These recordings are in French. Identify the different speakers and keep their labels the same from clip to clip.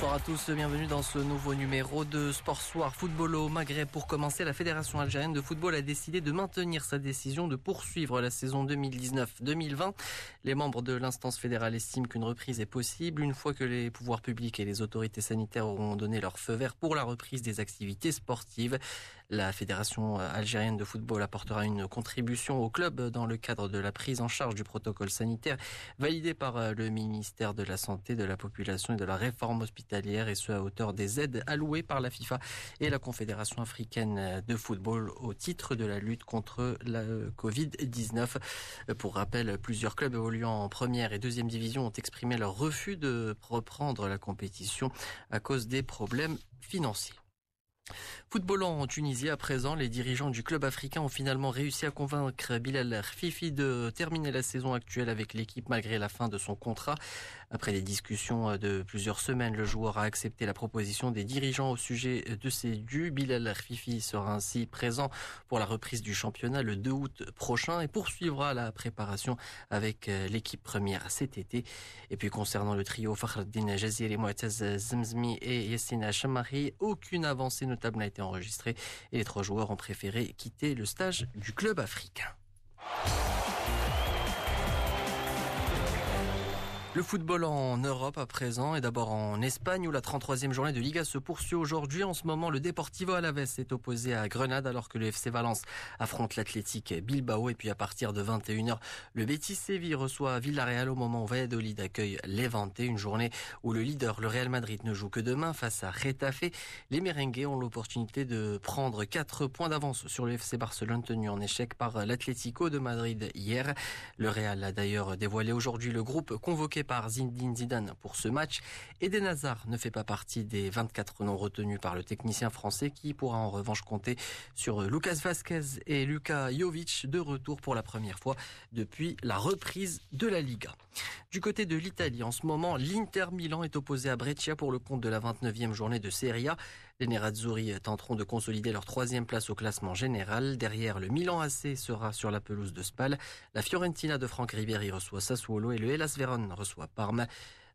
Speaker 1: Bonsoir à tous, bienvenue dans ce nouveau numéro de Sport Soir Football au Maghreb. Pour commencer, la Fédération algérienne de football a décidé de maintenir sa décision de poursuivre la saison 2019-2020. Les membres de l'instance fédérale estiment qu'une reprise est possible une fois que les pouvoirs publics et les autorités sanitaires auront donné leur feu vert pour la reprise des activités sportives. La Fédération algérienne de football apportera une contribution au club dans le cadre de la prise en charge du protocole sanitaire validé par le ministère de la Santé, de la Population et de la Réforme hospitalière et ce à hauteur des aides allouées par la FIFA et la Confédération africaine de football au titre de la lutte contre la Covid-19. Pour rappel, plusieurs clubs évoluant en première et deuxième division ont exprimé leur refus de reprendre la compétition à cause des problèmes financiers. Football en Tunisie, à présent, les dirigeants du club africain ont finalement réussi à convaincre Bilal Fifi de terminer la saison actuelle avec l'équipe malgré la fin de son contrat. Après des discussions de plusieurs semaines, le joueur a accepté la proposition des dirigeants au sujet de ses dus. Bilal Fifi sera ainsi présent pour la reprise du championnat le 2 août prochain et poursuivra la préparation avec l'équipe première cet été. Et puis concernant le trio Fakhreddin Jaziri, Zemzmi et Yassine Chamari, aucune avancée notable n'a été enregistrée et les trois joueurs ont préféré quitter le stage du club africain. Le football en Europe à présent et d'abord en Espagne où la 33e journée de Liga se poursuit aujourd'hui. En ce moment, le Deportivo Alaves est opposé à Grenade alors que le FC Valence affronte l'Athletic Bilbao et puis à partir de 21h, le Betis Séville reçoit Villarreal au moment où Valladolid accueille Levante, une journée où le leader, le Real Madrid, ne joue que demain face à Retafe. Les merengues ont l'opportunité de prendre 4 points d'avance sur le FC Barcelone tenu en échec par l'Atlético de Madrid hier. Le Real a d'ailleurs dévoilé aujourd'hui le groupe convoqué par Zinedine Zidane pour ce match. Eden Hazard ne fait pas partie des 24 noms retenus par le technicien français qui pourra en revanche compter sur Lucas Vasquez et Luka Jovic de retour pour la première fois depuis la reprise de la Liga. Du côté de l'Italie, en ce moment, l'Inter Milan est opposé à Brescia pour le compte de la 29e journée de Serie A. Les Nerazzurri tenteront de consolider leur troisième place au classement général. Derrière, le Milan AC sera sur la pelouse de Spal. La Fiorentina de Franck Ribéry reçoit Sassuolo et le Hellas Vérone reçoit Parme.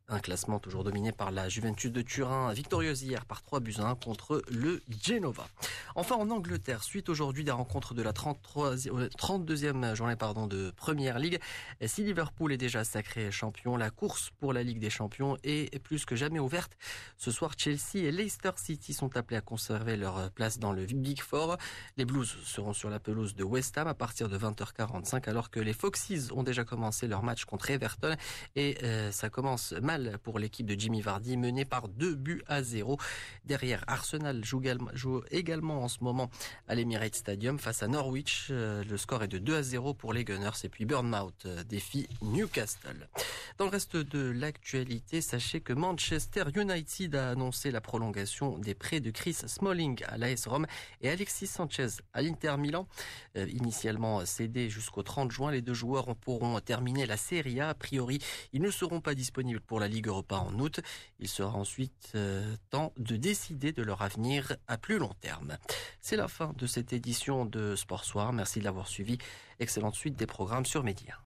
Speaker 1: Un classement toujours dominé par la Juventus de Turin, victorieuse hier par 3 buts à 1 contre le Genova. Enfin en Angleterre, suite aujourd'hui des rencontres de la 33, 32e journée pardon, de Première Ligue, si Liverpool est déjà sacré champion, la course pour la Ligue des Champions est plus que jamais ouverte. Ce soir, Chelsea et Leicester City sont appelés à conserver leur place dans le Big Four. Les Blues seront sur la pelouse de West Ham à partir de 20h45 alors que les Foxes ont déjà commencé leur match contre Everton et euh, ça commence pour l'équipe de Jimmy Vardy menée par deux buts à zéro. Derrière, Arsenal joue également en ce moment à l'Emirates Stadium face à Norwich. Le score est de 2 à 0 pour les Gunners et puis Burnmouth défie Newcastle. Dans le reste de l'actualité, sachez que Manchester United a annoncé la prolongation des prêts de Chris Smalling à l'AS Rome et Alexis Sanchez à l'Inter Milan. Euh, initialement cédés jusqu'au 30 juin, les deux joueurs pourront terminer la Serie A. A priori, ils ne seront pas disponibles pour la Ligue Europa en août. Il sera ensuite euh, temps de décider de leur avenir à plus long terme. C'est la fin de cette édition de Sport Soir. Merci de l'avoir suivi. Excellente suite des programmes sur Média.